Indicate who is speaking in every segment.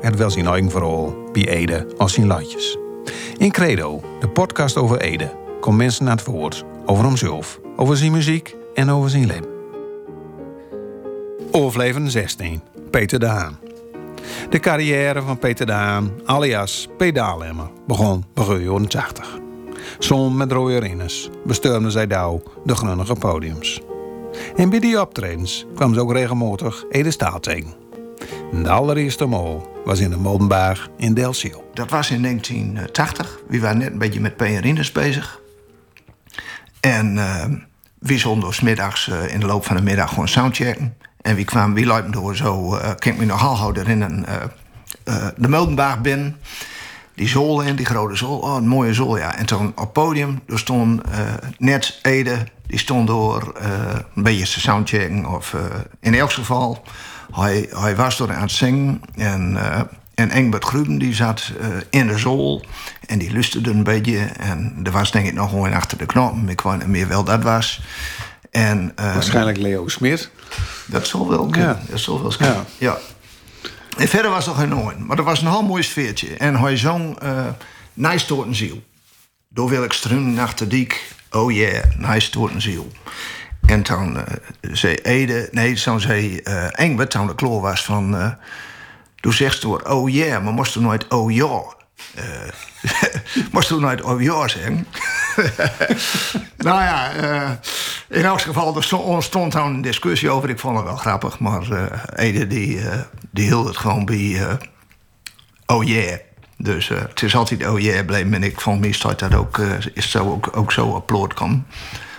Speaker 1: Het wel zijn eigen bij Ede als zijn latjes. In Credo, de podcast over Ede, komt mensen naar het woord over hemzelf, over zijn muziek en over zijn leven. Overleven 16, Peter de Haan. De carrière van Peter de Haan, alias Pedaalemmer, begon begin jaren 80. Zon met rode rinnes besturmden zij dauw de grunnige podiums. En bij die optredens kwam ze ook regelmatig Ede Staal tegen. De allereerste mol was in de Moldenberg in Delciel.
Speaker 2: Dat was in 1980. We waren net een beetje met PR'ers bezig. En uh, wie zonden smiddags uh, in de loop van de middag gewoon soundchecken. En wie kwamen, wie liepen door zo, uh, kan ik me nog al herinneren, uh, de Moldenberg binnen. Die zool in, die grote zool. Oh, een mooie zool, ja. En toen op podium, er stond net Ede, die stond door een beetje te soundchecken. Of in elk geval hij, hij was door aan het zingen. En, uh, en Engbert Gruben die zat uh, in de zool. En die luisterde een beetje. En er was denk ik nog gewoon achter de knoppen. Ik weet niet meer wel dat was. En, uh,
Speaker 1: Waarschijnlijk Leo Smit.
Speaker 2: Dat zal wel kunnen. Ja. Dat zal wel kunnen. Ja. ja. En verder was er geen nooit. Maar er was een heel mooi sfeertje. En hij zong uh, Nice een ziel. Door wil ik struinen achter diek. Oh yeah, nice een ziel. En toen uh, zei Ede, nee, toen zei uh, Engbert, toen de kloor was van... Uh, toen zegt ze oh yeah, maar moest er nooit oh ja. moest er nooit oh ja zeggen. nou ja, in elk geval, er stond, toen een discussie over. Ik vond het wel grappig, maar Ede die, die hield het gewoon bij oh yeah. Dus het is altijd oh yeah bleef. En ik vond meestal dat ook, is zo, ook, ook zo applaud kan.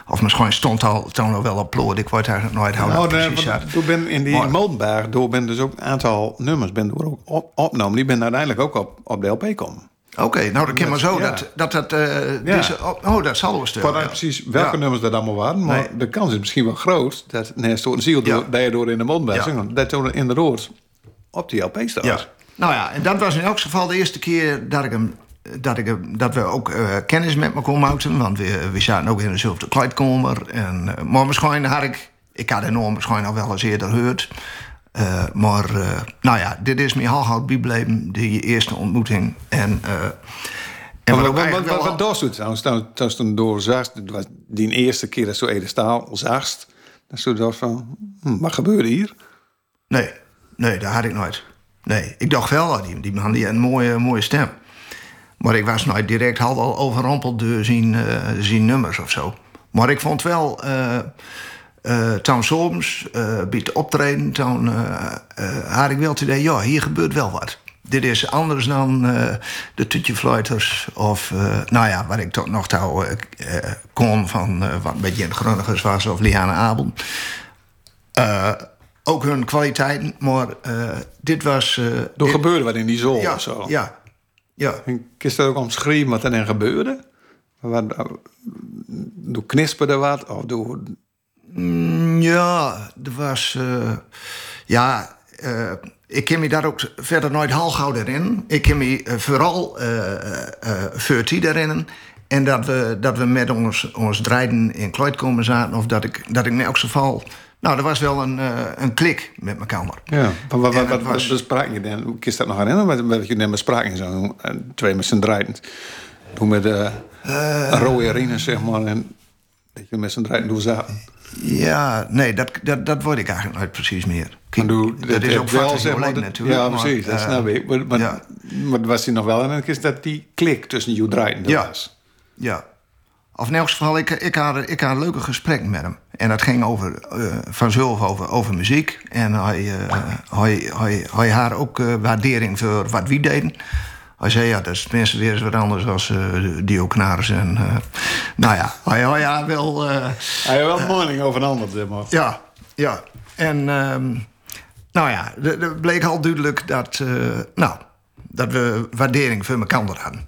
Speaker 2: Of misschien stond al toen al wel applaud. Ik word daar nooit houden.
Speaker 1: Nou, nee, toen ben in die Molenberg, door ben dus ook een aantal nummers ben door ook op, opgenomen. Die ben uiteindelijk ook op, op de LP komen.
Speaker 2: Oké, okay, nou dan kan maar zo ja. dat dat, dat uh, ja. deze, oh, dat zal wel
Speaker 1: precies welke nummers dat allemaal waren, maar nee. de kans is misschien wel groot dat nee, een ziel door, dat je door in de Molenberg ja. dat toen in de rood op die LP staat.
Speaker 2: Nou ja, en dat was in elk geval de eerste keer dat ik hem dat, ik, dat we ook uh, kennis met me kon maken. Want we, we zaten ook in dezelfde kleedkamer. En, uh, maar misschien had ik... Ik had enorm misschien al wel eens eerder gehoord. Uh, maar nou ja, dit is mijn halfhoud bijbleven. Die eerste ontmoeting. En...
Speaker 1: En wat, wat, wat, wat, wat doet trouwens? Toen toen door die eerste keer dat zo Ede Staal zagst, dan stond je van, hm, wat gebeurde hier?
Speaker 2: Nee, nee, dat had ik nooit. Nee, ik dacht wel, die, die man die had een mooie, mooie stem. Maar ik was nooit direct al overrompeld door zijn, uh, zijn nummers of zo. Maar ik vond wel... Uh, uh, toen soms, uh, bij het optreden, toen had ik wel het idee... ja, hier gebeurt wel wat. Dit is anders dan de tutjefluiters of... nou ja, waar ik toch nog touw kon van wat een beetje Grunnigers was... of Liane Abel. ook hun kwaliteiten, maar dit was...
Speaker 1: er dit... gebeurde wat in die zon
Speaker 2: ja,
Speaker 1: of zo.
Speaker 2: Ja, ja.
Speaker 1: En kun je ook omschrijven wat er dan gebeurde? Wat, door knisperde wat? Of door...
Speaker 2: Mm, ja, er was... Uh, ja, uh, ik ken me daar ook verder nooit halgoud in. Ik ken me vooral uh, die erin. En dat we, dat we met ons, ons draaien in Kloit komen zaten. Of dat ik, dat ik in elk geval nou, er was wel een, uh, een klik met mijn kamer.
Speaker 1: Ja, wat, wat, wat, was... bespraak je dan? Je dat nog herinneren? Wat, je net bespraak zo twee met z'n draaien. Toen met de uh, rode arenas, zeg maar. En dat je met z'n draaien doen zaten.
Speaker 2: Ja, nee, dat, dat, dat word ik eigenlijk nooit precies meer. Kijk,
Speaker 1: doe, dat, dat is ook wel zeg maar, natuurlijk. Ja, precies, maar, dat snap ik. Maar, maar, ja. maar was hij nog wel en is dat die klik tussen je draaien
Speaker 2: ja.
Speaker 1: was.
Speaker 2: Ja, of in elk geval, ik, ik, had, ik had een leuke gesprek met hem. En dat ging over, uh, vanzelf over, over muziek. En hij, uh, hij, hij, hij had ook uh, waardering voor wat we deden. Hij zei, ja, dat is tenminste weer eens wat anders als uh, Dio Knaars. En, nou ja, hij, hij had wel...
Speaker 1: hij had wel een mening over een ander, zeg maar.
Speaker 2: Ja, ja. En um, nou ja, er bleek al duidelijk dat... nou, dat we waardering voor elkaar hadden.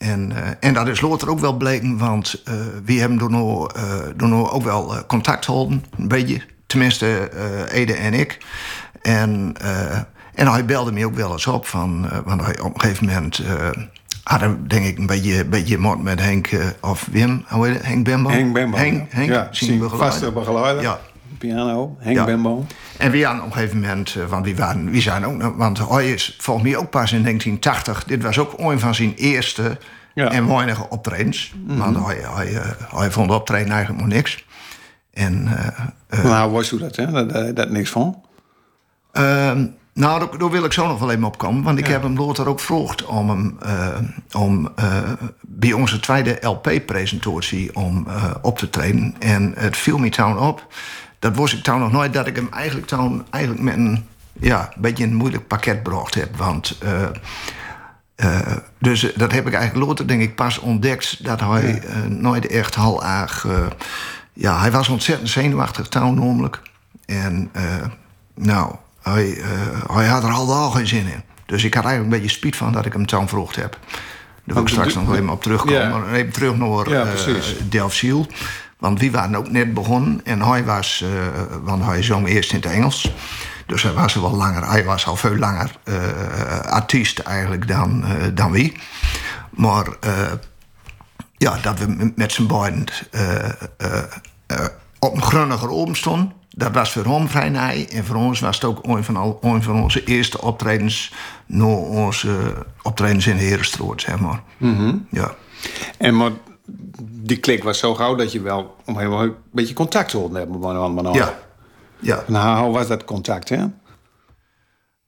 Speaker 2: En, eh, en dat is later ook wel bleken, want uh, we hebben door nou, uh, door nou ook wel contact gehouden, een beetje. Tenminste, Ede en ik. En, en hij belde me ook wel eens op, van, want hij op een gegeven moment hadden denk ik een beetje, beetje mot met Henk of Wim, hoe heet het? Henk Bembo?
Speaker 1: Henk Bembo.
Speaker 2: Henk, Henk
Speaker 1: ja, zien.
Speaker 2: Ja.
Speaker 1: Piano, Henk
Speaker 2: Ja.
Speaker 1: Bembo.
Speaker 2: En we hadden op een gegeven moment, eh, want wie, waren, wie zijn ook nog, want hij is volgens mij ook pas in 1980. Dit was ook een van zijn eerste
Speaker 1: Ja.
Speaker 2: en weinige optredens. Want hij, hij, hij vond de optreden eigenlijk nog niks. En eh, eh,
Speaker 1: nou, was u dat, hè? Dat, dat, dat niks van.
Speaker 2: Ehm, nou, daar, daar wil ik zo nog wel even op komen. Want ik heb hem later ook gevraagd om, hem, om bij onze tweede LP-presentatie om op te treden. En het viel me toen op. Dat was ik toen nog nooit dat ik hem eigenlijk, toen, eigenlijk met een ja, een beetje een moeilijk pakket gebracht heb. Want eh, eh, dus eh, dat heb ik eigenlijk later denk ik pas ontdekt dat hij nooit echt al erg. eh, ja, hij was ontzettend zenuwachtig toen namelijk. En nou, hij, hij had er al geen zin in. Dus ik had eigenlijk een beetje spiet van dat ik hem toen vroeg heb. Daar wil ik straks nog even op terugkomen.
Speaker 1: Ja.
Speaker 2: Even terug naar
Speaker 1: Ja, precies.
Speaker 2: Want we waren ook net begonnen. En hij was, eh, want hij zong eerst in het Engels. Dus hij was wel langer, hij was al veel langer eh, artiest eigenlijk dan, eh, dan wie. Maar ja, dat we met z'n beiden op een grunniger open stonden. Dat was voor hem vrij nij. En voor ons was het ook een van, al, een van onze eerste optredens... na onze optredens in de Herenstraat, zeg maar. Ja.
Speaker 1: En maar die klik was zo gauw dat je wel om een beetje contact wilde hebben met ander.
Speaker 2: Ja. Ja.
Speaker 1: Nou, hoe was dat contact, hè?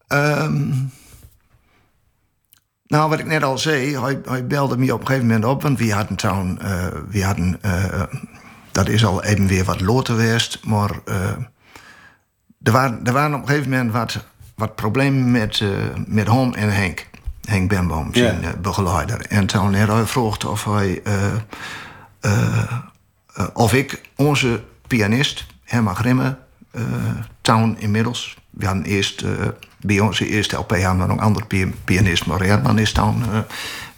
Speaker 2: Ehm, nou, wat ik net al zei, hij, hij belde me op een gegeven moment op, want we hadden toen, eh, we hadden, eh, dat is al even weer wat later geweest, maar eh, er, waren, er waren op een gegeven moment wat, wat problemen met, met hem en Henk. Henk Bemboom, zijn eh, begeleider. En toen hij gevraagd of hij, eh, eh, of ik onze pianist, Herman Grimme, town inmiddels. We hadden eerst, bij onze eerste LP hadden we nog een andere pi- pianist, maar Herman is dan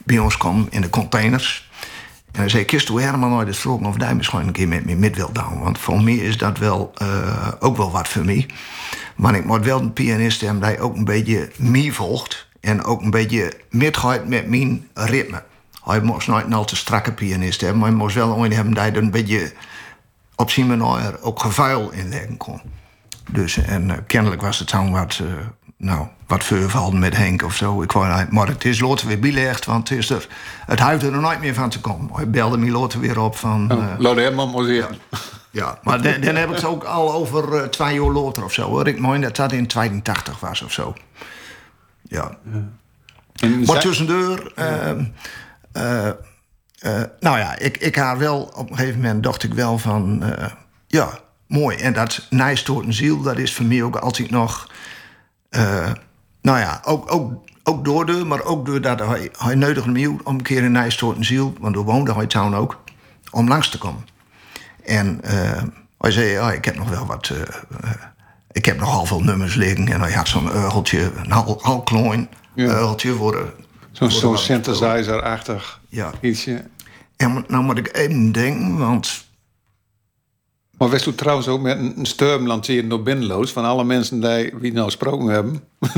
Speaker 2: bij ons kwam in de containers. En hij zei, kist hoe Herman nooit eens vroegen of hij misschien een keer met me met wil doen. Want voor mij is dat wel, ook wel wat voor mij. Maar ik moet wel een pianist hebben die ook een beetje mij volgt. En ook een beetje metgaat met mijn ritme. Hij moest nooit een al te strakke pianist hebben. Maar hij moest wel iemand hebben er een beetje op zijn manier ook gevuil in leggen kon. Dus, en eh, kennelijk was het dan wat, eh nou, wat met Henk of zo. Ik wou, maar het is later weer bilegd, want het, is er, het er nooit meer van te komen. Hij belde me later weer op van... eh,
Speaker 1: Lode Herman moest hier.
Speaker 2: ja, maar dan, dan heb ik het ook al over eh, twee jaar later of zo. Hoor. Ik meen dat dat in 82 was of zo. Ja.
Speaker 1: En
Speaker 2: Maar tussendoor... ehm, eh, eh, nou ja, ik, ik haar wel... Op een gegeven moment dacht ik wel van... eh, ja, mooi. En dat Nijstoort een ziel, dat is voor mij ook altijd nog... eh, nou ja, ook, ook, ook door de... Maar ook doordat hij, hij uit om een keer in Nijstoort een ziel... want daar woonde hij toen ook... om langs te komen. En hij zei, ja, ik heb nog wel wat... ik heb nogal veel nummers liggen. En hij had zo'n eugeltje, een hal, hal klein
Speaker 1: Ja.
Speaker 2: eugeltje voor de...
Speaker 1: Zo'n
Speaker 2: de-
Speaker 1: synthesizer-achtig
Speaker 2: Ja.
Speaker 1: ietsje.
Speaker 2: En nou moet ik even denken, want...
Speaker 1: Maar wist u trouwens ook met een sturmlantieren door binnenloos... van alle mensen die wie nou gesproken hebben...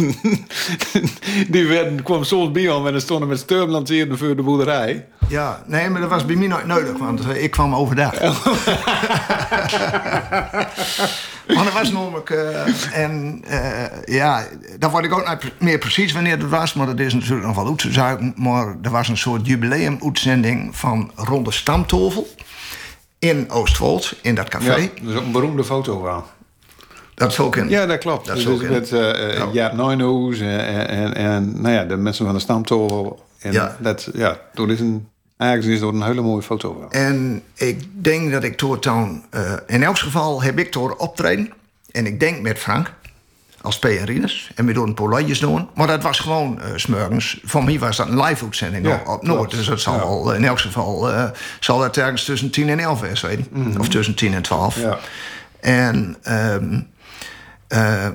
Speaker 1: die werden, kwam soms bij ons en dan stonden met sturmlantieren voor de boerderij.
Speaker 2: Ja, nee, maar dat was bij mij nooit nodig, want eh, ik kwam overdag. maar dat was namelijk... eh, en eh, ja, dan word ik ook niet meer precies wanneer het was... maar dat is natuurlijk nog wel uit te. Maar er was een soort jubileumuitzending van Ronde Stamtovel... in Oostwold, in dat café.
Speaker 1: Ja, dat is ook een beroemde foto van.
Speaker 2: Dat is ook in.
Speaker 1: Ja, dat klopt.
Speaker 2: Dat
Speaker 1: Dat
Speaker 2: is in.
Speaker 1: met eh
Speaker 2: Ja.
Speaker 1: Jaap Nijnhoes en, en, nou ja, de mensen van de stamtovel. En
Speaker 2: Ja.
Speaker 1: dat, ja, dat is een, eigenlijk is dat een hele mooie foto. van.
Speaker 2: En ik denk dat ik door toen... eh, in elk geval heb ik door optreden. En ik denk met Frank, als PR'ers. En we doen een polijtjes doen. Maar dat was gewoon eh smorgens. Voor mij was dat een live-uitzending
Speaker 1: Ja,
Speaker 2: op- Noord. Dus dat zal
Speaker 1: Ja.
Speaker 2: wel, in elk geval eh, zal dat ergens tussen 10 en 11 is, weet je. Of tussen 10 en 12.
Speaker 1: Mhm. Ja.
Speaker 2: En... ehm, eh,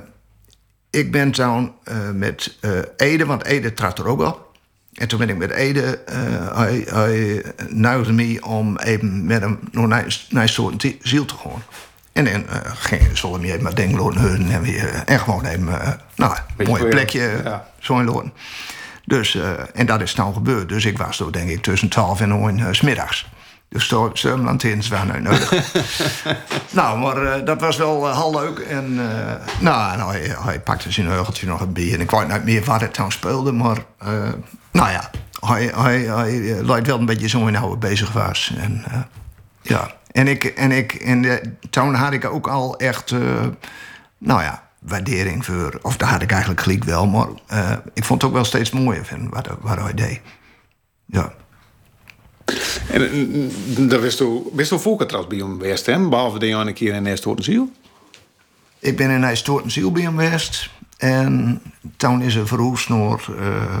Speaker 2: ik ben toen eh, met eh, Ede, want Ede trad er ook op. En toen ben ik met Ede, eh, hij, hij nuigde me om even met hem naar, naar soort ziel te gaan. En dan uh, ging zullen we even maar denken hun en weer en gewoon even, uh, nou, een mooi plekje
Speaker 1: ja.
Speaker 2: zo in loten. Dus, uh, en dat is nou gebeurd. Dus ik was er denk ik tussen 12 en 1 uh, smiddags. Dus stormlanterns waren nou nodig. nou, maar uh, dat was wel uh, heel leuk. En uh, nou, hij, hij, pakte zijn heugeltje nog een bier. En ik weet niet meer waar het dan speelde. Maar nou ja, hij, hij, hij lijkt wel een beetje zo in hoe bezig was. En ja, en ik, en ik, en de, toen had ik ook al echt, nou ja, waardering voor. Of daar had ik eigenlijk gelijk wel. Maar ik vond het ook wel steeds mooier van wat, wat hij deed. Ja.
Speaker 1: En daar wist u, u vroeger trouwens bij hem geweest, hè? Behalve de ene keer in Nijstoortenziel?
Speaker 2: Ik ben in Nijstoortenziel bij hem geweest. En toen is er verhoest naar uh,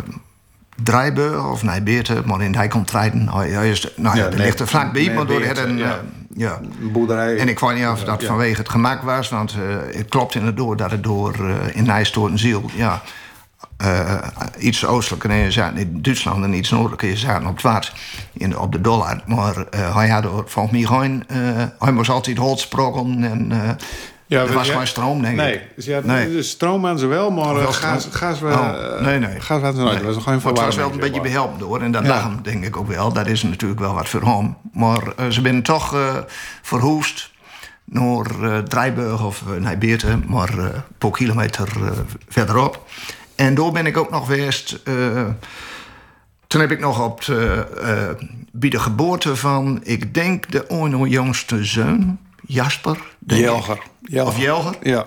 Speaker 2: Drijburg of Nijbeerte. Maar in hij komt rijden. Hij, hij is, nou ja, ja ligt er vlakbij, maar door een... Ja. Uh, ja.
Speaker 1: boerderij.
Speaker 2: En ik weet niet of dat ja. vanwege het gemak was. Want uh, het klopt inderdaad dat het door uh, in Nijstoortenziel... Ja, uh, iets oostelijker en zaten in Duitsland en iets noordelijker zaten op het water, in, op de dollar. Maar uh, hij had volgens mij geen. Uh, hij moest altijd hout sprokkelen en. Ja, er was geen stroom, denk
Speaker 1: nee,
Speaker 2: ik.
Speaker 1: Dus je had nee, de stroom aan ze wel, maar wel gas, gas wel.
Speaker 2: Oh, nee, nee.
Speaker 1: Gas ze nooit. Nee. Was geen
Speaker 2: het was wel een beetje behelpt door. En dat ja. lag hem, denk ik ook wel. Dat is natuurlijk wel wat voor hem. Maar ze zijn toch verhoest naar Drijburg of naar Beerte, maar een paar kilometer verderop. En door ben ik ook nog geweest. Uh, toen heb ik nog op de, uh, bij de geboorte van, ik denk de ooit jongste zoon, Jasper.
Speaker 1: Jelger.
Speaker 2: Jelger. Of Jelger?
Speaker 1: Ja.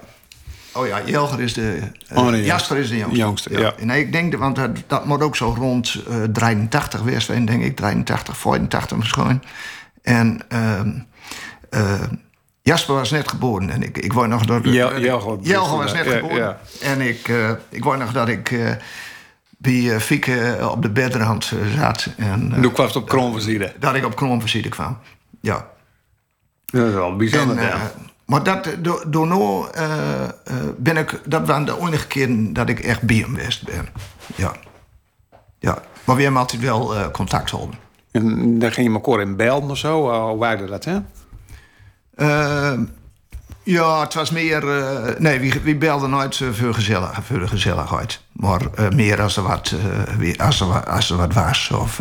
Speaker 2: Oh ja, Jelger is de. Uh, oh, nee, Jasper is de jongste.
Speaker 1: jongste ja.
Speaker 2: ja. Nee, ik denk, de, want dat, dat moet ook zo rond uh, 83 geweest zijn, denk ik. 83, 84 misschien. En. Uh, Jasper was net geboren en ik, ik wou nog dat.
Speaker 1: Jel, Jelger,
Speaker 2: Jelger was net geboren. Ja, ja. En ik, uh, ik wou nog dat ik uh, bij uh, Fieke op de bedrand zat. En,
Speaker 1: en toen kwam het op Kroonversiede?
Speaker 2: Dat ik op Kroonversiede kwam, ja.
Speaker 1: Dat is wel bijzonder, en, ja.
Speaker 2: Maar dat, door, door nou ben ik... Dat waren de enige keren dat ik echt bij hem geweest ben. Ja. ja. Maar we hebben altijd wel contact houden.
Speaker 1: En dan ging je elkaar in belden of zo? Hoe waren dat, hè?
Speaker 2: Uh, ja, het was meer. Uh, nee, wie, wie nooit voor, gezellig, voor de gezelligheid. Maar uh, meer als er wat, als er, wat was. Of,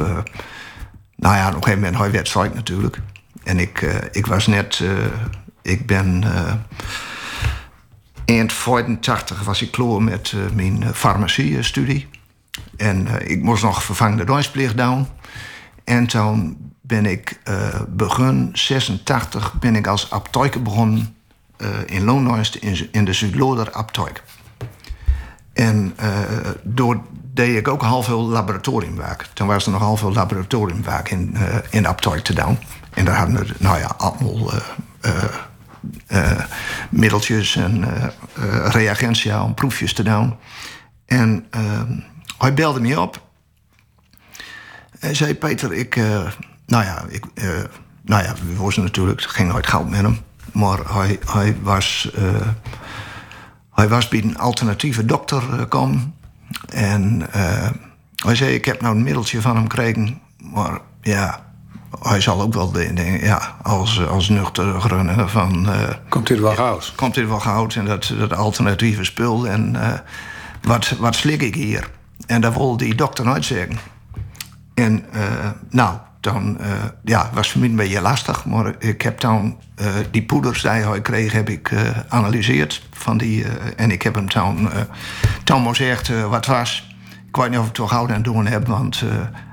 Speaker 2: nou ja, op een gegeven moment hij wedstrijd natuurlijk. En ik, ik was net. ik ben. eind 85 was ik klaar met mijn farmacie-studie. En ik moest nog vervangende dienstplicht doen. En toen ben ik uh, begin 86 ben ik als aptoiker begonnen uh, in Loonhuis in, in de Zuidloder aptoik. En uh, door deed ik ook half veel laboratoriumwerk. Toen was er nog half veel laboratoriumwerk in, in te doen. En daar hadden we, nou ja, allemaal middeltjes en reagentia om proefjes te doen. En hij belde me op. Hij zei, Peter, ik nou ja, ik, uh, nou ja, we wisten natuurlijk, het ging nooit goud met hem. Maar hij, hij, was, uh, hij was bij een alternatieve dokter uh, komen. En hij zei, ik heb nou een middeltje van hem gekregen. Maar ja, hij zal ook wel denken, ja, als, als nuchter grunnen van...
Speaker 1: komt dit wel goud?
Speaker 2: Komt dit wel goud en dat, dat alternatieve spul. En wat, wat slik ik hier? En daar wilde die dokter nooit zeggen. En nou, dan uh, ja, was voor mij een beetje lastig. Maar ik heb dan uh, die poeders die hij kreeg, heb ik uh, analyseerd. Van die, en ik heb hem toen, toen gezegd wat was. Ik weet niet of ik toch houden aan doen heb, want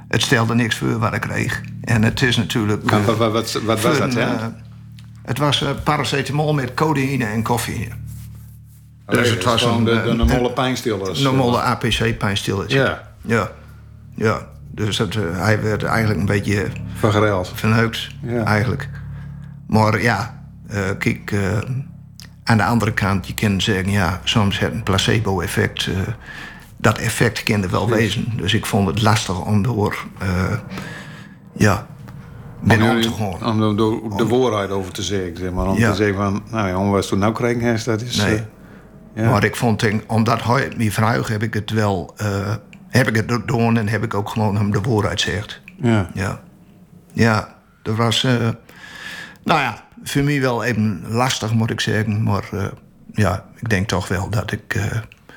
Speaker 2: het stelde niks voor wat ik kreeg. En het is natuurlijk.
Speaker 1: wat, wat, wat, wat was dat, hè?
Speaker 2: het was paracetamol met codeïne en koffie.
Speaker 1: Dus het was een, de, de normale pijnstillers.
Speaker 2: Een normale APC-pijnstillers.
Speaker 1: Ja.
Speaker 2: Ja. Ja. Dus dat, uh, hij werd eigenlijk een beetje...
Speaker 1: Vergereld.
Speaker 2: Verneukt, ja. eigenlijk. Maar ja, uh, kijk... Uh, aan de andere kant, je kan zeggen... ja, soms heeft een placebo-effect... dat effect er wel dus. wezen. Dus ik vond het lastig om door... ja, om te gaan.
Speaker 1: Om de, de, de waarheid over te zeggen, zeg maar. Om ja. te zeggen van... nou ja, wat we nou krijgen, dat is...
Speaker 2: Nee.
Speaker 1: Ja.
Speaker 2: Maar ik vond, denk, omdat hij het me heb ik het wel... eh, heb ik het doen en heb ik ook gewoon hem de vooruit gezegd.
Speaker 1: Ja.
Speaker 2: Ja. Ja, dat was... eh, nou ja, voor mij wel even lastig, moet ik zeggen. Maar eh, ja, ik denk toch wel dat ik... eh,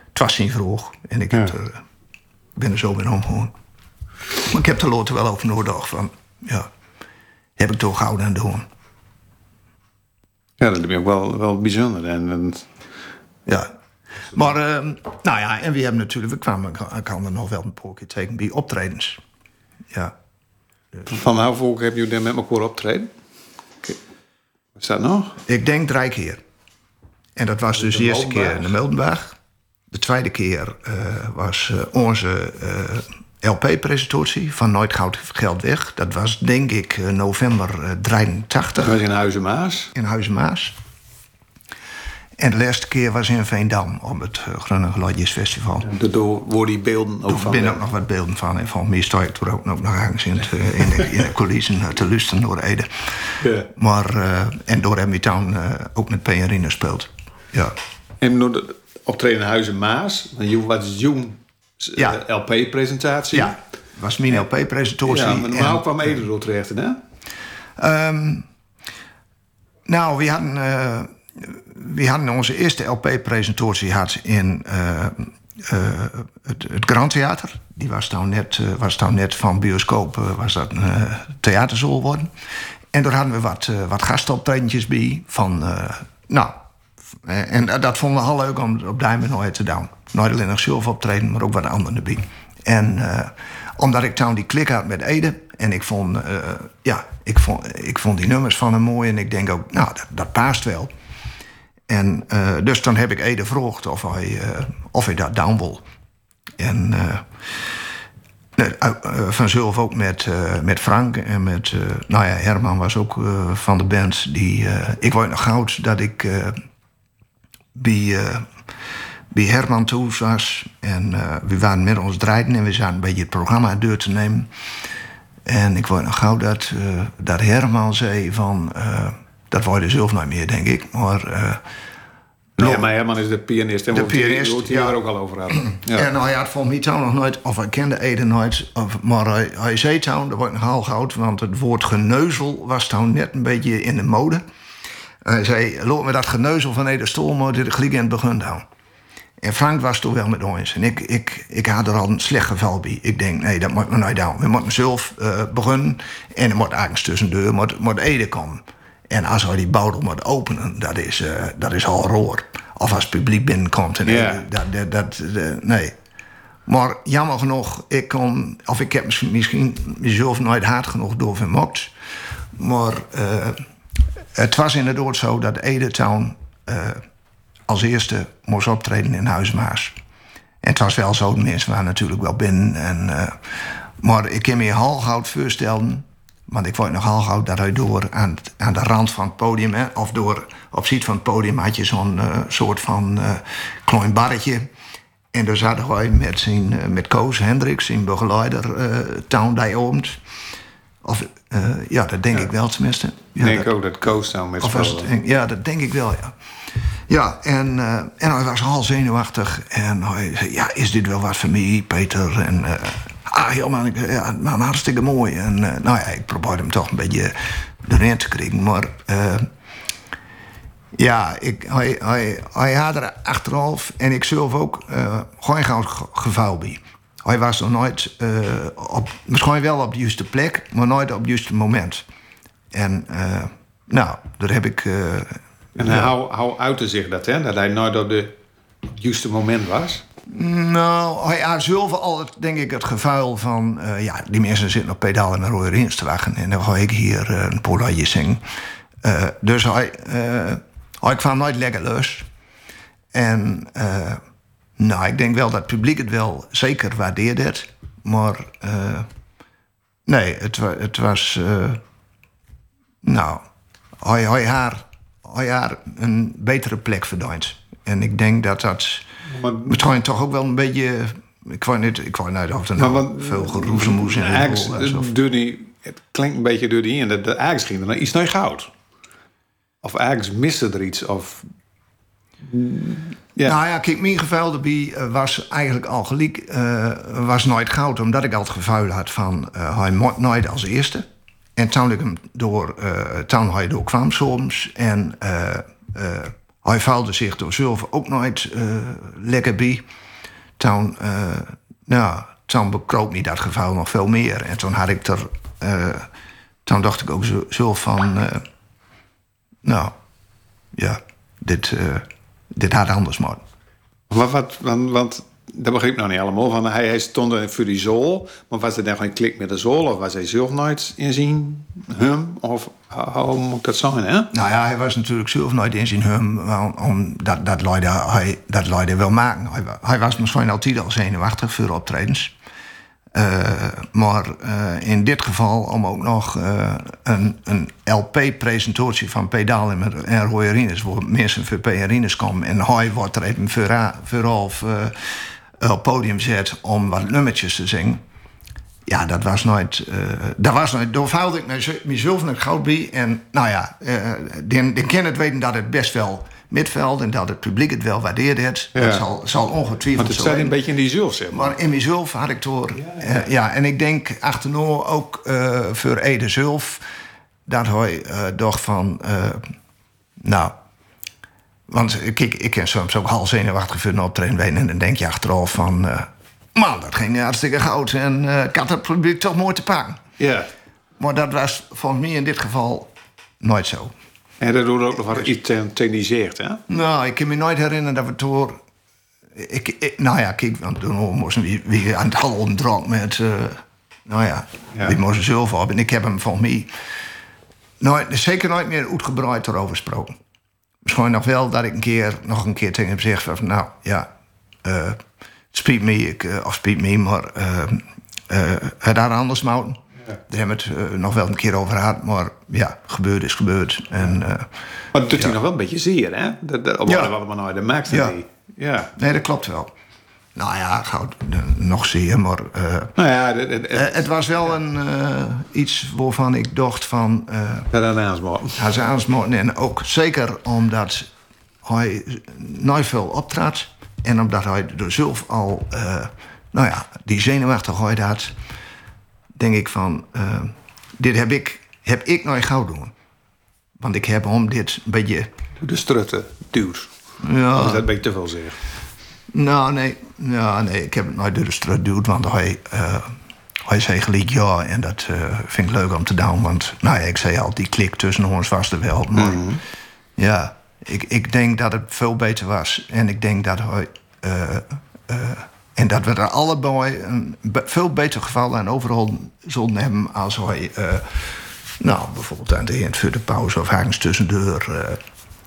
Speaker 2: het was niet vroeg. En ik heb er, ben er zo mee omgegaan. Maar ik heb er later wel over nagedacht van... Ja, heb ik toch gehouden aan doen.
Speaker 1: Ja, dat is ook wel, wel bijzonder. En, en
Speaker 2: Ja. Maar, eh, nou ja, en we hebben natuurlijk... We kwamen, ik kan er nog wel een paar keer tegen bij optredens. Ja.
Speaker 1: van hoe volk heb je daar met elkaar optreden? Wat is dat nog?
Speaker 2: Ik denk drie keer. En dat was dus de, eerste keer in de Mildenberg. De tweede keer eh, was eh, onze eh, LP-presentatie van Nooit Goud Geld Weg. Dat was denk ik november eh, 83
Speaker 1: Dat was in Huizen Maas.
Speaker 2: in Huizen Maas. En de laatste keer was in Veendam op het uh, Grunnige Lodjesfestival.
Speaker 1: Daardoor worden die beelden ook
Speaker 2: Er
Speaker 1: van.
Speaker 2: binnen ook nog wat beelden van. En van mij sta ik er ook nog ergens in, het, eh, in, de, in de coulissen eh, te luisteren door Ede.
Speaker 1: Ja.
Speaker 2: Maar, eh, en door hem eh, ook met Peerine speelt. Ja.
Speaker 1: En door de optreden in Huizen Maas. Want je was
Speaker 2: Ja.
Speaker 1: LP-presentatie.
Speaker 2: Ja, was mijn LP-presentatie.
Speaker 1: Ja, maar
Speaker 2: En,
Speaker 1: normaal kwam Ede er terecht, hè?
Speaker 2: ehm, nou, we hadden, eh, we hadden onze eerste LP-presentatie had in eh, eh, het, het Grand Theater. Die was nou net, eh, was nou net van bioscoop was dat een theaterzool worden. En daar hadden we wat, wat gastoptredentjes bij. Van, nou, en dat- vonden we heel leuk om op Diamond nooit te doen. Nooit alleen nog zelf optreden, maar ook wat anderen erbij. En omdat ik toen die klik had met Ede... en ik vond, ja, ik vond, ik vond die nummers van hem mooi... en ik denk ook, nou, dat, dat paast wel. En eh, dus dan heb ik Ede gevraagd of hij, eh, of hij dat down wil. En eh, vanzelf ook met, met Frank en met... nou ja, Herman was ook van de band. Die, ik word nog goud dat ik bij, bij Herman toe was. En we waren met ons draaien en we zaten een beetje het programma door te nemen. En ik word nog gauw dat, dat Herman zei van... dat word je zelf nooit meer, denk ik. Maar... eh,
Speaker 1: Ja, maar Herman is de pianist. En
Speaker 2: De pianist,
Speaker 1: het hier
Speaker 2: ja.
Speaker 1: ook al over hadden. Ja.
Speaker 2: En hij had volgens mij nog nooit, of hij kende Ede nooit, of, maar hij, hij zei toen, dat wordt nog heel goud, want het woord geneuzel was toen net een beetje in de mode. Hij zei, loop me dat geneuzel van Ede Stolmo, dit gelijk in het begin. En Frank was toen wel met ons. En ik, ik, ik had er al een slecht geval bij. Ik denk, nee, dat moet me nooit doen. We moeten zelf eh, beginnen. En er moet ergens tussendoor moet, moet Ede komen. En als hij die boudel moet openen, dat is, eh, dat is al roer. Of als het publiek binnenkomt. En. Ede, dat, dat, dat, eh, nee. Maar jammer genoeg, ik kon, of ik heb misschien- mezelf nooit hard genoeg doorvermokt. Maar eh, het was inderdaad zo dat Ede Town eh, als eerste moest optreden in Huismaas. En het was wel zo, de mensen waren natuurlijk wel binnen. En, eh, maar ik kan me heel goud voorstellen, want ik word nog heel goud dat hij door aan, aan de rand van het podium, hè, of door op ziet van het podium, had je zo'n eh, soort van eh klein barretje. En daar zat hij met, zijn, eh, met Koos Hendricks, zijn begeleider, eh Town die Oomt. Of, ja, dat denk ik wel tenminste. Ja,
Speaker 1: Ik denk
Speaker 2: dat-
Speaker 1: ook dat Koos nou met speelde.
Speaker 2: ja, dat denk ik wel, ja. Ja, en, en hij was al zenuwachtig. En hij zei, ja, is dit wel wat voor mij, Peter? En, ah, man, ik, ja, man, hartstikke mooi. En eh, nou ja, ik probeerde hem toch een beetje erin te krijgen. Maar eh, ja, ik, hij, hij, hij had er achteraf, en ik zelf ook, eh gewoon geen ge- geval bij. Hij was nog nooit, op, misschien wel op de juiste plek, maar nooit op het juiste moment. En nou, daar heb ik.
Speaker 1: En hij hou, hou uitte zich dat, hè? Dat hij nooit op de op het juiste moment was.
Speaker 2: Nou, hij had zelf altijd, denk ik, het gevuil van... eh, ja, die mensen zitten op pedalen rode rins te wachten... en dan ga ik hier eh, een poortje zingen. Eh, dus hij, hij kwam nooit lekker los. En nou, ik denk wel dat het publiek het wel zeker waardeerde. Maar nee, het, het was... nou, hij, hij, haar, hij haar een betere plek verdiend. En ik denk dat dat...
Speaker 1: Maar,
Speaker 2: Misschien toch ook wel een beetje. Ik wou niet, ik wou er
Speaker 1: maar
Speaker 2: nou
Speaker 1: wat,
Speaker 2: veel geroezemoes in de. Of,
Speaker 1: door die, het klinkt een beetje in. Dat de Ajax ging er nou iets naar goud. Of Ajax miste er iets. Of Ja.
Speaker 2: Nou ja, kijk, mijn gevuil erbij eh, was eigenlijk al gelijk, eh, was nooit goud, omdat ik al het gevuil had van eh, hij moet nooit als eerste. En toen ik hem door, eh toen hij door kwam soms en eh, eh, hij vuilde zich door zelf ook nooit eh, lekker bij. Toen, eh, nou, toen bekroop me dat gevuil nog veel meer. En toen had ik er, eh, toen dacht ik ook zo van, nou, ja, dit, dit had anders moeten.
Speaker 1: Wat, wat, want dat begreep ik nou niet allemaal. Van, hij, hij stond voor die zool. Maar was er dan geen klik met de zool? Of was hij zelf nooit inzien? Hem? Of hoe- moet dat zijn, hè?
Speaker 2: Nou ja, hij was natuurlijk zelf nooit in zijn hum. want Om, dat, hij dat leidde wel maken. Hij, wa- hij was misschien altijd al zenuwachtig voor optredens. Eh, maar eh, in dit geval om ook nog eh, een, een LP-presentatie van Pedaal en, Roy Arines... waar mensen voor P. Arines komen. En hij wordt er even vooral, eh, op het podium zet om wat nummertjes te zingen. Ja, dat was nooit. eh dat was nooit. Daar vouwde ik mez- mezelf een goud bij. En nou ja, eh den, het weten dat het best wel midveld en dat het publiek het wel waardeert. Het.
Speaker 1: Ja.
Speaker 2: Dat zal, zal ongetwijfeld
Speaker 1: Want het staat een beetje in die zul, zeg maar.
Speaker 2: Maar in mezelf had ik door. Ja, ja, en ik denk achterna ook eh, voor Ede zelf. Dat hij eh dacht van. eh, nou. Want kijk, ik ken soms ook half zenuwachtig voor een optreden. En dan denk je achteraf van. eh, man, dat ging hartstikke goud. En eh, ik had het publiek toch mooi te pakken.
Speaker 1: Ja.
Speaker 2: Maar dat was volgens mij in dit geval nooit zo.
Speaker 1: En dat doet ook nog wat iets hè?
Speaker 2: Nou, ik kan me nooit herinneren dat we door. Ik, ik- nou ja, kijk, want toen moesten we weer aan het hallen dronk met. eh, nou ja,
Speaker 1: Ja.
Speaker 2: die moesten zelf op. En ik heb hem volgens mij. Nooit, zeker nooit meer uitgebreid erover gesproken. Misschien nog wel dat ik een keer, nog een keer tegen hem zeg: van, Nou ja, eh, het spijt me, ik, eh, of spijt me, maar. eh eh, het had anders moeten. Daar hebben we het eh, nog wel een keer over gehad, maar ja, gebeurd is gebeurd. En, eh,
Speaker 1: Maar dat doet hij nog wel een beetje zeer, hè? Dat, dat, op
Speaker 2: Ja.
Speaker 1: ja. allemaal nooit de maakt
Speaker 2: Ja.
Speaker 1: Ja.
Speaker 2: Nee, dat klopt wel. Nou ja, goud, nog zeer, maar eh,
Speaker 1: Nou ja, dat, dat,
Speaker 2: eh, het was wel een, eh, iets waarvan ik dacht van... eh
Speaker 1: dat
Speaker 2: aansmoten. En ook zeker omdat hij nooit veel optrad. En omdat hij er zelf al, eh, nou ja, die zenuwachtigheid had. Denk ik van, eh, dit heb ik, heb ik nooit gauw doen. Want ik heb om dit een beetje...
Speaker 1: De strutten duwt.
Speaker 2: Ja,
Speaker 1: dat een beetje te veel zeg?
Speaker 2: Nou, nee. Ja, nee, ik heb het nooit straat geduwd, want hij, eh, hij zei gelijk ja. En dat eh, vind ik leuk om te doen, want nou ja, ik zei al, die klik tussen ons was er wel. Maar ja, ik, ik denk dat het veel beter was. En ik denk dat hij... eh, en dat we er allebei een veel beter geval aan overal zullen hebben als hij... nou, bijvoorbeeld aan de eind voor de pauze of ergens tussendoor eh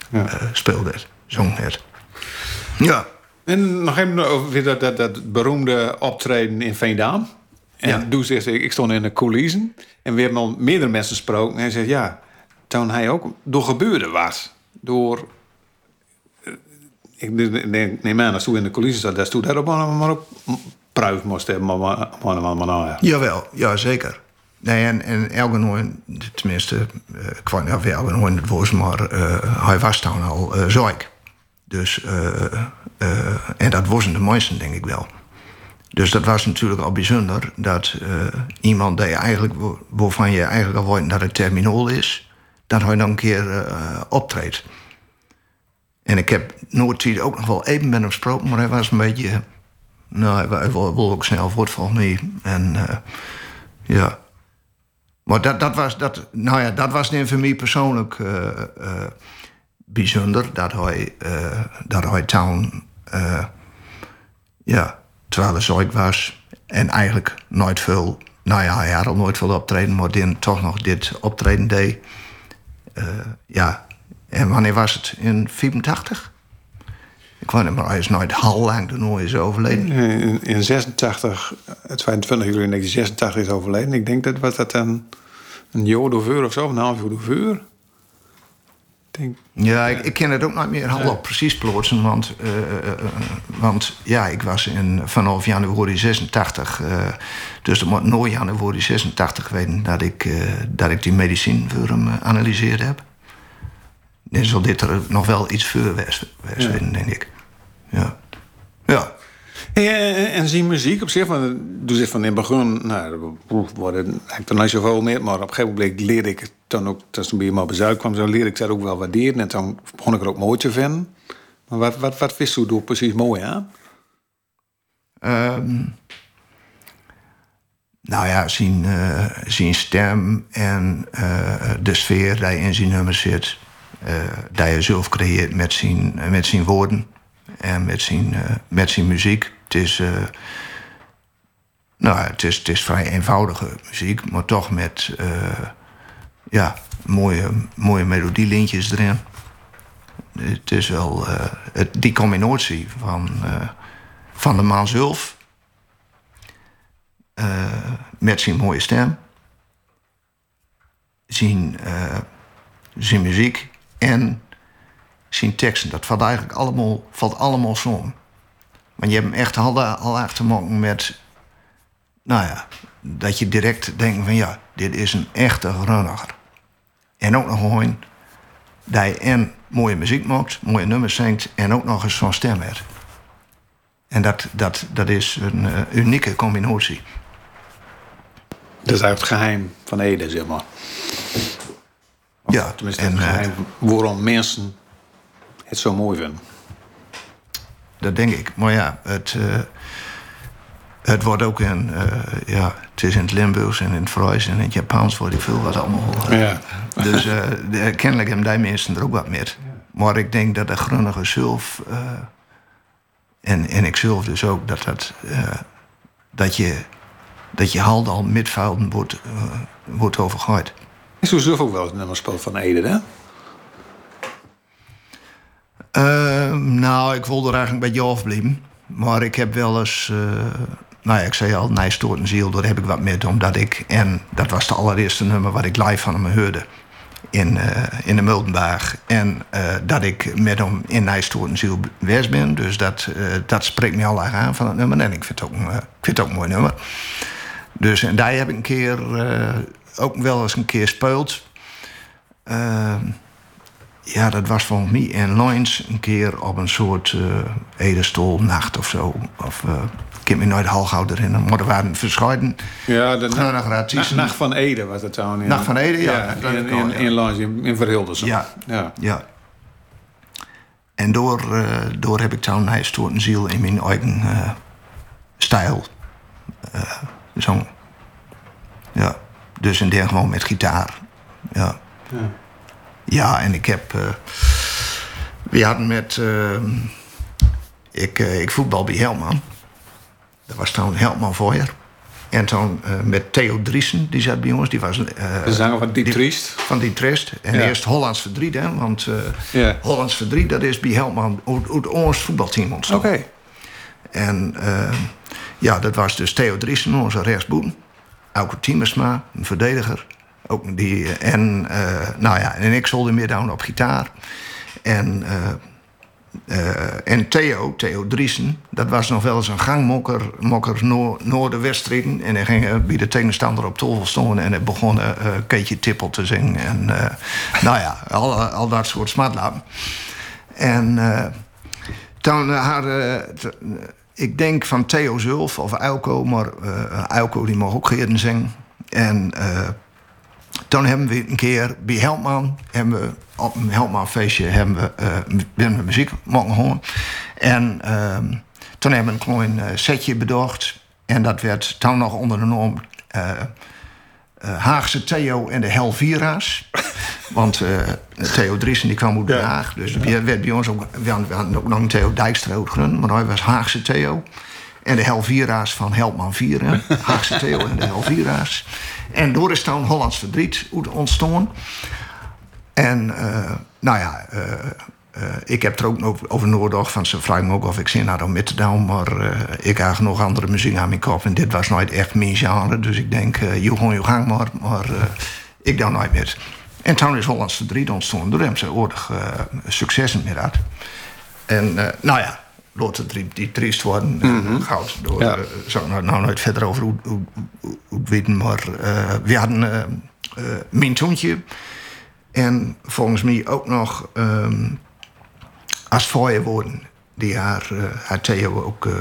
Speaker 1: Ja.
Speaker 2: speelde zong het. Ja.
Speaker 1: En nog even over dat, dat, dat beroemde optreden in Veendam. En
Speaker 2: Ja.
Speaker 1: toen zegt ik stond in de coulissen. En we hebben al meerdere mensen gesproken. En hij zegt, ja, toen hij ook door gebeurde was. Door... eh, Ik neem aan, als toen in de coulissen zat, dat toen daarop maar, maar ook pruif moest hebben. Maar, maar, maar, maar, maar, ja.
Speaker 2: Jawel, ja zeker. Nee, en, en elke nooit, tenminste, eh, ik weet niet nooit het was, maar eh, hij was toen al ziek. Dus, eh, en dat wasn't de meesten, denk ik wel. Dus dat was natuurlijk al bijzonder dat eh, iemand die eigenlijk, wa- waarvan je eigenlijk al weet dat het terminaal is, dat hij dan een keer eh, optreedt. En ik heb nooit ook nog wel even met hem gesproken, maar hij was een beetje. Nou, hij wil, ook snel voort volgens mij. En ja. Maar dat, dat, was, dat, nou ja, dat was voor mij persoonlijk bijzonder. Dat hij, eh, dat hij toen, eh, ja, terwijl ziek was. En eigenlijk nooit veel, nou ja, hij had al nooit veel optreden, maar dan toch nog dit optreden deed. Eh, ja, en wanneer was het? In 84? Ik niet, maar hij is nooit heel lang daarna is overleden.
Speaker 1: In, in 86, het 22 juli 1986 is overleden. Ik denk dat was dat een, een jaar of zo, een half door vuur. Ik denk,
Speaker 2: Ja, ik, ik ken het ook nooit meer hallo precies plotsen. Want, eh, eh, eh, want ja, ik was in, vanaf januari 86. eh, dus het moet nooit januari 86 weten dat ik, dat ik die medicijn voor hem analyseerd heb. dan zal dit er nog wel iets voor
Speaker 1: Ja.
Speaker 2: vinden, denk ik. Ja. Ja.
Speaker 1: En, en zie muziek op zich, van, dus ik van in het begin, nou, worden eigenlijk nog niet zoveel meer, maar op een gegeven moment leerde ik dan ook, toen bij me op kwam, zo leerde ik dat ook wel waarderen en toen begon ik er ook mooi te vinden. Maar wat, wat, wat wist u door precies mooi aan?
Speaker 2: Ehm, nou ja, zijn, eh, zijn stem en eh, de sfeer die in zijn nummer zit. eh die hij zelf creëert met zijn, met zijn woorden en met zijn, eh, met zijn muziek. Het is, eh, nou, het, is, vrij eenvoudige muziek, maar toch met eh, ja, mooie, mooie melodielintjes erin. Het is wel eh, die combinatie van, van de man met zijn mooie stem, zijn, zijn muziek en zijn teksten. Dat valt eigenlijk allemaal, valt allemaal samen. Maar je hebt hem echt al, al echt te maken met, nou ja, dat je direct denkt van ja, dit is een echte grunniger. En ook nog gewoon dat je en mooie muziek maakt, mooie nummers zingt en ook nog eens zo'n stem hebt. En dat, dat, dat is een eh, unieke combinatie.
Speaker 1: Dat is eigenlijk het geheim van Ede, zeg maar.
Speaker 2: Ja,
Speaker 1: Tenminste,
Speaker 2: en
Speaker 1: het
Speaker 2: eh,
Speaker 1: geheim waarom mensen het zo mooi vinden.
Speaker 2: Dat denk ik. Maar ja, het, eh, het wordt ook in, eh, ja, het is in het Limburgs en in het Fries en in het Japans wordt ik veel wat allemaal. eh,
Speaker 1: Ja.
Speaker 2: Dus eh, de- kennelijk hebben die mensen er ook wat met. Maar ik denk dat de Grunnige zelf, eh, en, en ik zelf dus ook, dat, dat, eh, dat je, dat je hal al midvelden wordt, wordt overgooid.
Speaker 1: Is u zelf ook wel eens een nummer speelt van Ede, hè?
Speaker 2: Ehm, nou, ik wilde er eigenlijk een beetje afblijven. Maar ik heb wel eens... eh, nou ja, ik zei al, Nijstoort en Ziel, daar heb ik wat met. Omdat ik... En dat was de allereerste nummer wat ik live van hem hoorde. In, eh, in de Muldenberg. En eh, dat ik met hem in Nijstoort en Ziel geweest ben. Dus dat, dat spreekt me al erg aan van het nummer. En ik vind het ook, een, ik vind het ook mooi nummer. Dus en daar heb ik een keer... ook wel eens een keer gespeeld. Ehm, ja, dat was volgens mij in Loins een keer op een soort uh, Edestolnacht of zo. Of eh, ik heb me nooit halgauw erin. Maar er waren verscheiden.
Speaker 1: Ja, de Nacht. Nacht van Ede was het toen. In,
Speaker 2: Nacht van Ede, ja, dat
Speaker 1: in, in, in, Lange, in, in.
Speaker 2: Ja.
Speaker 1: ja.
Speaker 2: Ja. En door, eh, door heb ik toen Nijstoort en Ziel in mijn eigen stijl. Ja. Dus in der gewoon met gitaar. Ja.
Speaker 1: Ja.
Speaker 2: Ja, en ik heb. eh, we hadden met. eh, ik, eh, ik voetbal bij Helman. Dat was trouwens Helman Voyer. En toen met Theo Driesen, die zat bij ons. Die was.
Speaker 1: De zanger van Die Triest.
Speaker 2: van die Trest. En
Speaker 1: Ja.
Speaker 2: eerst Hollands Verdriet, hè? Want
Speaker 1: Ja.
Speaker 2: Hollands Verdriet, dat is bij Helman uit ons voetbalteam ontstaan.
Speaker 1: Oké.
Speaker 2: En ja, dat was dus Theo Driesen, onze rechtsboen. Auke Tiemersma, een verdediger. Ook die, eh, en, eh, nou ja, en ik zolde meer down op gitaar. En, eh, en Theo, Theo Driesen, dat was nog wel eens een gangmokker mokker noor. En hij ging bij de tegenstander op tafel stonden en hij begon Keetje Tippel te zingen. En nou ja, al, al dat soort smatlappen. En toen had, t- ik denk van Theo zelf of Elko, maar Elko die mag ook eerder zingen. En toen hebben we een keer bij Helpman, hebben we op een Helpman feestje hebben we, we muziek mogen horen. En ehm, toen hebben we een klein eh, setje bedacht. En dat werd toen nog onder de norm eh, Haagse Theo en de Helvira's. Want Theo Driesen die kwam uit Den
Speaker 1: Ja.
Speaker 2: Haag. Dus die werd bij ons ook, we hadden, ook nog een Theo Dijkstra. Maar hij was Haagse Theo. En de Helvira's van Helpman 4. hè. Haagse Theo en de Helvira's. En door is toen Hollands Verdriet ontstaan. En eh, nou ja, eh, eh, ik heb er ook nog over nagedacht. Van ze vragen me ook of ik zin had om mee te doen. Maar ik had nog andere muziek aan mijn kop. En dit was nooit echt mijn genre. Dus ik denk, je gewoon je gang maar. Maar ik dan nooit meer. En toen is Hollands Verdriet ontstaan. Door hem ze aardig eh, successen had. En nou ja, het die, die triest worden. eh, Goud. Door,
Speaker 1: Ja.
Speaker 2: eh, zou ik nou, nou nooit verder over hoe, weten. Maar eh, we hadden eh, eh, mijn toontje. En volgens mij ook nog ehm als worden. Die haar, eh, haar Theo ook... eh,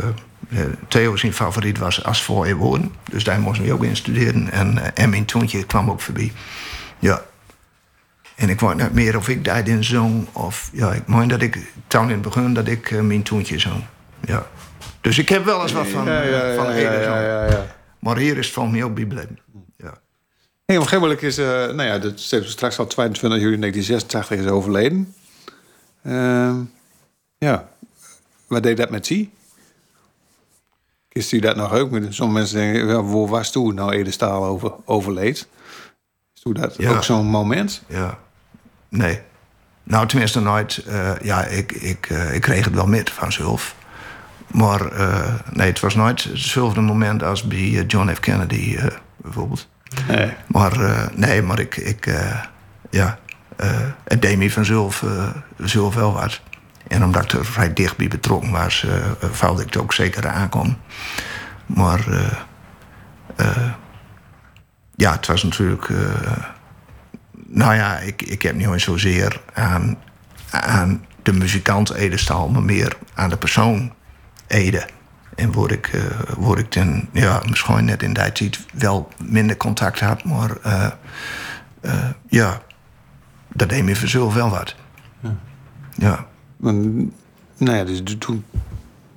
Speaker 2: eh, Theo zijn favoriet was als worden. Dus daar moesten we ook in studeren. En, eh, en mijn toontje kwam ook voorbij. Ja. En ik weet niet meer of ik daarin zong. Of ja, ik meen dat ik toen in het begin dat ik eh, mijn toontje zong. Ja. Dus ik heb wel eens wat van, van Ede gezongen.
Speaker 1: ja.
Speaker 2: Maar hier is het van mij ook bijbleven. Ja.
Speaker 1: Hey, op een gegeven moment is, eh, nou ja, dat straks al 22 juli 1986 is overleden. Ehm, ja, wat deed dat met Sie? Is u dat nog ook? Sommige mensen denken, ja, waar was toen nou Ede Staal over, overleed? Is toen dat
Speaker 2: Ja.
Speaker 1: ook zo'n moment?
Speaker 2: Ja. Nee. Nou, tenminste nooit. eh, ja, ik, ik, eh, ik kreeg het wel met vanzelf. Maar eh, nee, het was nooit hetzelfde moment als bij John F. Kennedy bijvoorbeeld.
Speaker 1: Nee.
Speaker 2: Maar nee, maar ik, ik ja, het deed me vanzelf eh, zelf wel wat. En omdat ik er vrij dicht bij betrokken was, vouwde ik het ook zeker aankom. Maar ja, het was natuurlijk. Nou ja, ik, ik heb niet eens zozeer aan, aan de muzikant Ede Staal, maar meer aan de persoon Ede. En word ik, eh word ik dan, ja, misschien net in die tijd wel minder contact had, maar eh, eh, ja, dat deed me vanzelf wel wat. Ja.
Speaker 1: Maar, nou ja, dus toen...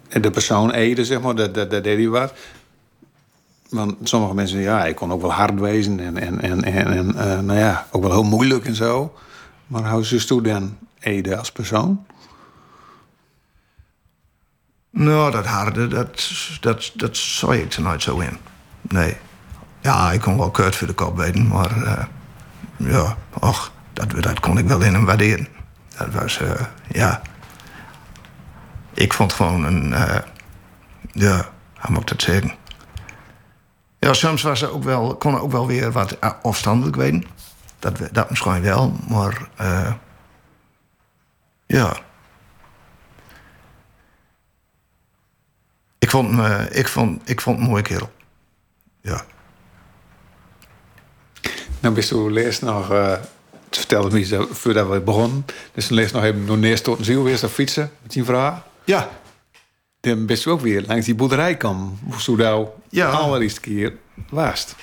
Speaker 1: en De persoon Ede, zeg maar, dat, dat, dat deed hij wat. Want sommige mensen, ja, ik kon ook wel hard wezen en, en, en, en, eh, nou ja, ook wel heel moeilijk en zo. Maar hoe is toen dan Ede als persoon?
Speaker 2: Nou, dat harde, dat, dat, dat zou ik er nooit zo in. Nee. Ja, ik kon wel kut voor de kop weten, maar eh, ja, och, dat, dat kon ik wel in hem waarderen. Dat was, eh, ja. Ik vond gewoon een, ja, moet ik dat zeggen? Ja, soms was er ook wel, kon er ook wel weer wat eh, afstandelijk weten. Dat, dat misschien wel, maar eh, ja. Ik vond, me, ik, vond, ik vond hem een mooie kerel. Ja.
Speaker 1: Nou, bist u leest nog, eh het vertelde me zo, voordat we begonnen. Dus toen leest nog even nog neerst tot een ziel weer fietsen met die vrouw.
Speaker 2: Ja.
Speaker 1: Dan bist u ook weer langs die boerderij kwam. Hoe zo nou
Speaker 2: Ja.
Speaker 1: allereerste keer was.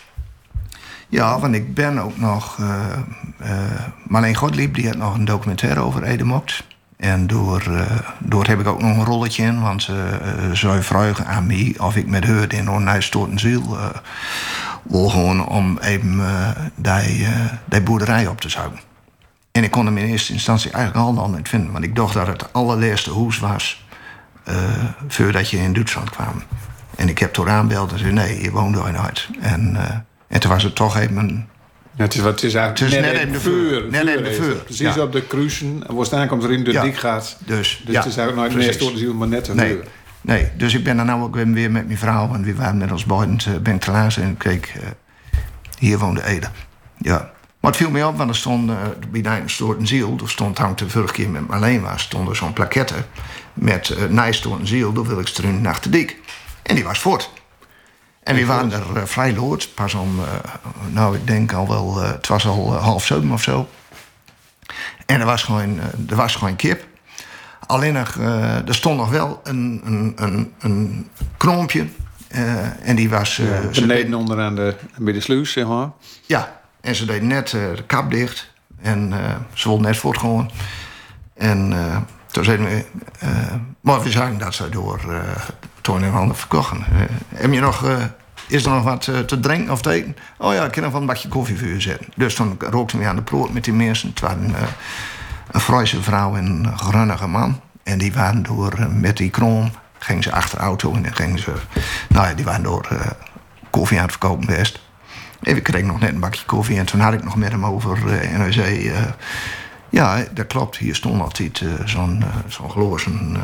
Speaker 2: Ja, want ik ben ook nog... eh eh Marleen Godlieb die had nog een documentaire over Edemokt. En door, eh, door heb ik ook nog een rolletje in. Want ze uh, zou vragen aan mij of ik met haar in een stoten ziel... wil gewoon om even die, die boerderij op te zuigen. En ik kon hem in eerste instantie eigenlijk al niet vinden. Want ik dacht dat het allerlaatste huis was... eh, voordat je in Duitsland kwam. En ik heb toen aanbeld en zei... nee, je woont daar nooit. En, eh, en toen was het toch even... een-
Speaker 1: Ja, het is, wat, is eigenlijk
Speaker 2: Het is net
Speaker 1: in
Speaker 2: de
Speaker 1: vuur.
Speaker 2: Net in de vuur.
Speaker 1: Precies
Speaker 2: ja.
Speaker 1: op de cruisen. En waar staan komt erin de
Speaker 2: Ja.
Speaker 1: dik gaat.
Speaker 2: Dus,
Speaker 1: Dus
Speaker 2: ja,
Speaker 1: het is eigenlijk nooit meer door de ziel, maar net te
Speaker 2: Nee,
Speaker 1: vuur.
Speaker 2: nee, dus ik ben dan nou ook weer met mijn vrouw... want we waren met ons beiden eh, ben te laat en keek... hier woonde Ede. Ja. Maar het viel me op, want er stond eh bij een ziel... er stond hangt de vorige keer met Marleen was... stond er zo'n plaquette met uh, Nijstoort een ziel... door wil ik struin naar de dik. En die was voort. En we waren er eh, vrij lood. Pas om, eh, nou ik denk al wel... eh, het was al eh, half zeven of zo. En er was gewoon, eh, er was gewoon kip. Alleen nog, eh, er stond nog wel een, een, een, een kroompje. eh, en die was... eh, ze
Speaker 1: Beneden onderaan de, bij de sluis, zeg maar.
Speaker 2: ja, en ze deed net eh, de kap dicht. En eh, ze wilde net voortgaan. En eh, toen eh, maar we zagen dat ze door eh Toon en Handen verkochten. Eh, heb je nog... eh, is er nog wat eh, te drinken of te eten? Oh ja, ik kan nog wel een bakje koffie voor je zetten. Dus toen rookten we aan de proot met die mensen. Het waren eh, een Fruise vrouw en een grunnige man. En die waren door eh, met die kroon... gingen ze achter de auto en dan gingen ze... Nou ja, die waren door eh, koffie aan het verkopen best. En kreeg nog net een bakje koffie. En toen had ik nog met hem over. eh, en hij zei... ja, dat klopt. Hier stond altijd eh, zo'n eh, zo'n glozen...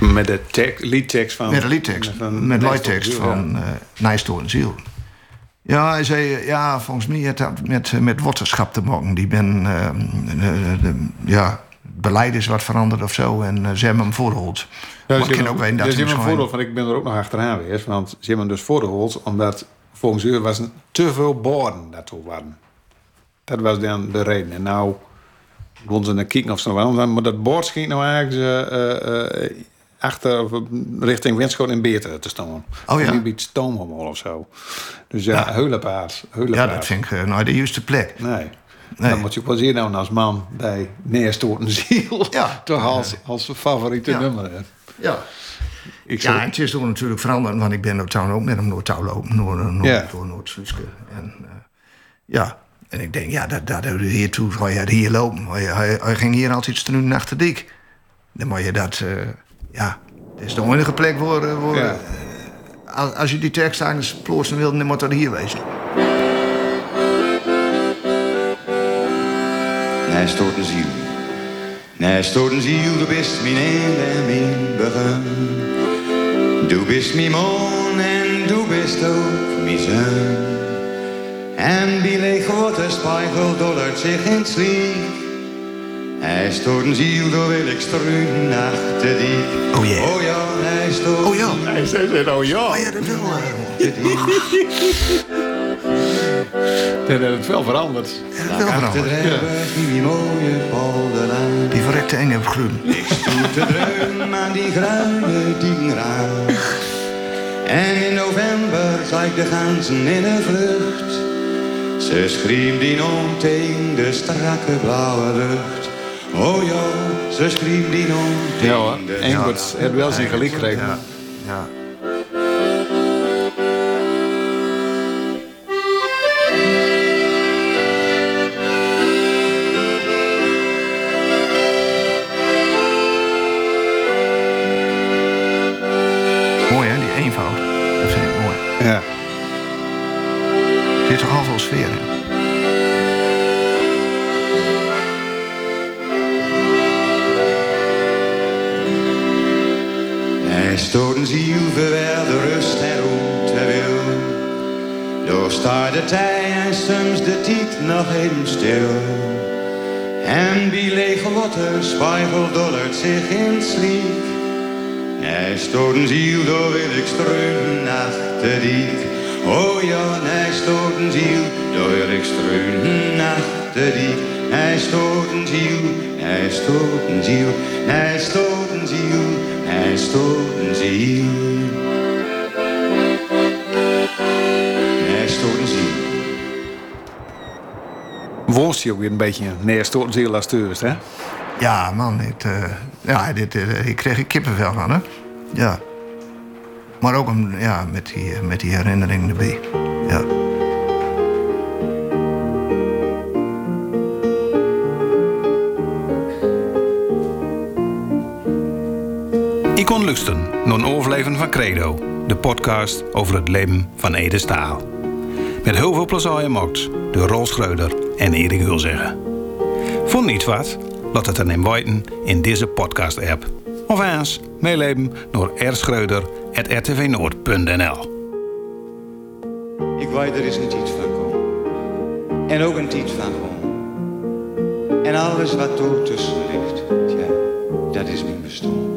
Speaker 2: eh,
Speaker 1: Met de tek, liedtekst van...
Speaker 2: met een liedtekst.
Speaker 1: van
Speaker 2: Met
Speaker 1: Nijstorm
Speaker 2: liedtekst van eh Nijstoor en Ziel. Ja, hij zei... Ja, volgens mij heeft dat met, met waterschap te maken. Die ben... eh, de- de- ja, het beleid is wat veranderd of zo. En ze hebben hem voorgehold. maar ik ook weten dat
Speaker 1: ze hebben voordeel van, ik ben er ook nog achteraan geweest. Want ze hebben hem dus voorgehold, omdat volgens u was te veel borden daartoe waren. Dat was dan de reden. En nou Gewoon ze naar kijken of ze nog wel. Maar dat bord schiet nou eigenlijk eh, eh, achter of, richting Winschoten in Beter te staan.
Speaker 2: Oh ja.
Speaker 1: Bij het stoomhommel of zo. Dus ja,
Speaker 2: Ja.
Speaker 1: heulepaard.
Speaker 2: Ja, dat vind ik eh, nou de juiste plek.
Speaker 1: Nee.
Speaker 2: Nee.
Speaker 1: Dan moet je ook wel zien nou als man bij neerstoten ziel.
Speaker 2: Ja.
Speaker 1: Toch als, als favoriete
Speaker 2: Ja.
Speaker 1: nummer. hè.
Speaker 2: Ja.
Speaker 1: Ik
Speaker 2: Ja, het is toen natuurlijk veranderd, want ik ben door town ook met hem door touw lopen, door, door,
Speaker 1: Ja.
Speaker 2: door Noord-Sluiske. En eh, ja, en ik denk, ja, dat, dat hebben we hier toe, ga je hier lopen. Hij, hij, hij ging hier altijd strun naar de dik. Dan moet je dat, eh, ja, dat is de enige plek voor, eh, voor
Speaker 1: Ja.
Speaker 2: eh, als, als je die tekst ergens plotsen wilde, dan moet dat hier wezen.
Speaker 3: Nee, stoort een ziel. Nee, stoort een ziel, du bist mijn eind en mijn begin. Du bist mijn man en du bist ook mijn zon. En leeg wordt de spiegel dollert zich in het sliek. Hij stoort een ziel, door wil ik struinen achter die.
Speaker 2: Oh yeah.
Speaker 3: Oh ja, hij stoort
Speaker 2: Oh ja.
Speaker 1: hij zei oh ja.
Speaker 2: Oh ja, dat wil eh,
Speaker 3: die.
Speaker 1: Dan heeft het wel veranderd.
Speaker 3: Achter de
Speaker 2: veranderen.
Speaker 3: rebus, die mooie polderlaan.
Speaker 2: Die verrekte enge groen.
Speaker 3: Ik stoet te dreun aan die gruine diengraad. En in november zag ik de ganzen in een vlucht. Ze schriem die om tegen de strakke blauwe lucht. Oh ja, ze schriem die om
Speaker 1: Ja hoor.
Speaker 3: tegen de...
Speaker 1: Engels heeft wel zijn gelijk gekregen.
Speaker 2: Ja, ja.
Speaker 3: Spiegel dollert zich in sliek. Hij stoot een ziel, door wil ik streunen achter diek. Oh ja, hij stoot een ziel, door wil ik achter diek. Hij stoot een ziel, hij stoot een ziel, hij stoot een ziel, hij stoot een ziel. Hij stoot een ziel.
Speaker 1: Je ook weer een beetje neerstoten ziel als toerist, hè?
Speaker 2: Ja, man, dit, eh, ja, dit, eh, ik kreeg er kippenvel van, hè? Ja. Maar ook om, ja, met, die, met die herinneringen erbij. Ja.
Speaker 4: Ik kon lusten naar een overleven van Credo, de podcast over het leven van Ede Staal. Met heel veel plezier gemaakt door Rol Schreuder en Erik Hulzeggen. Vond niet wat? Laat het dan weten in deze podcast-app. Of eens meeleven door rschreuder.rtvnoord.nl
Speaker 3: Ik weet er is een tijd van komen. En ook een tijd van gewoon. En alles wat er tussen ligt, ja, dat is mijn bestaan.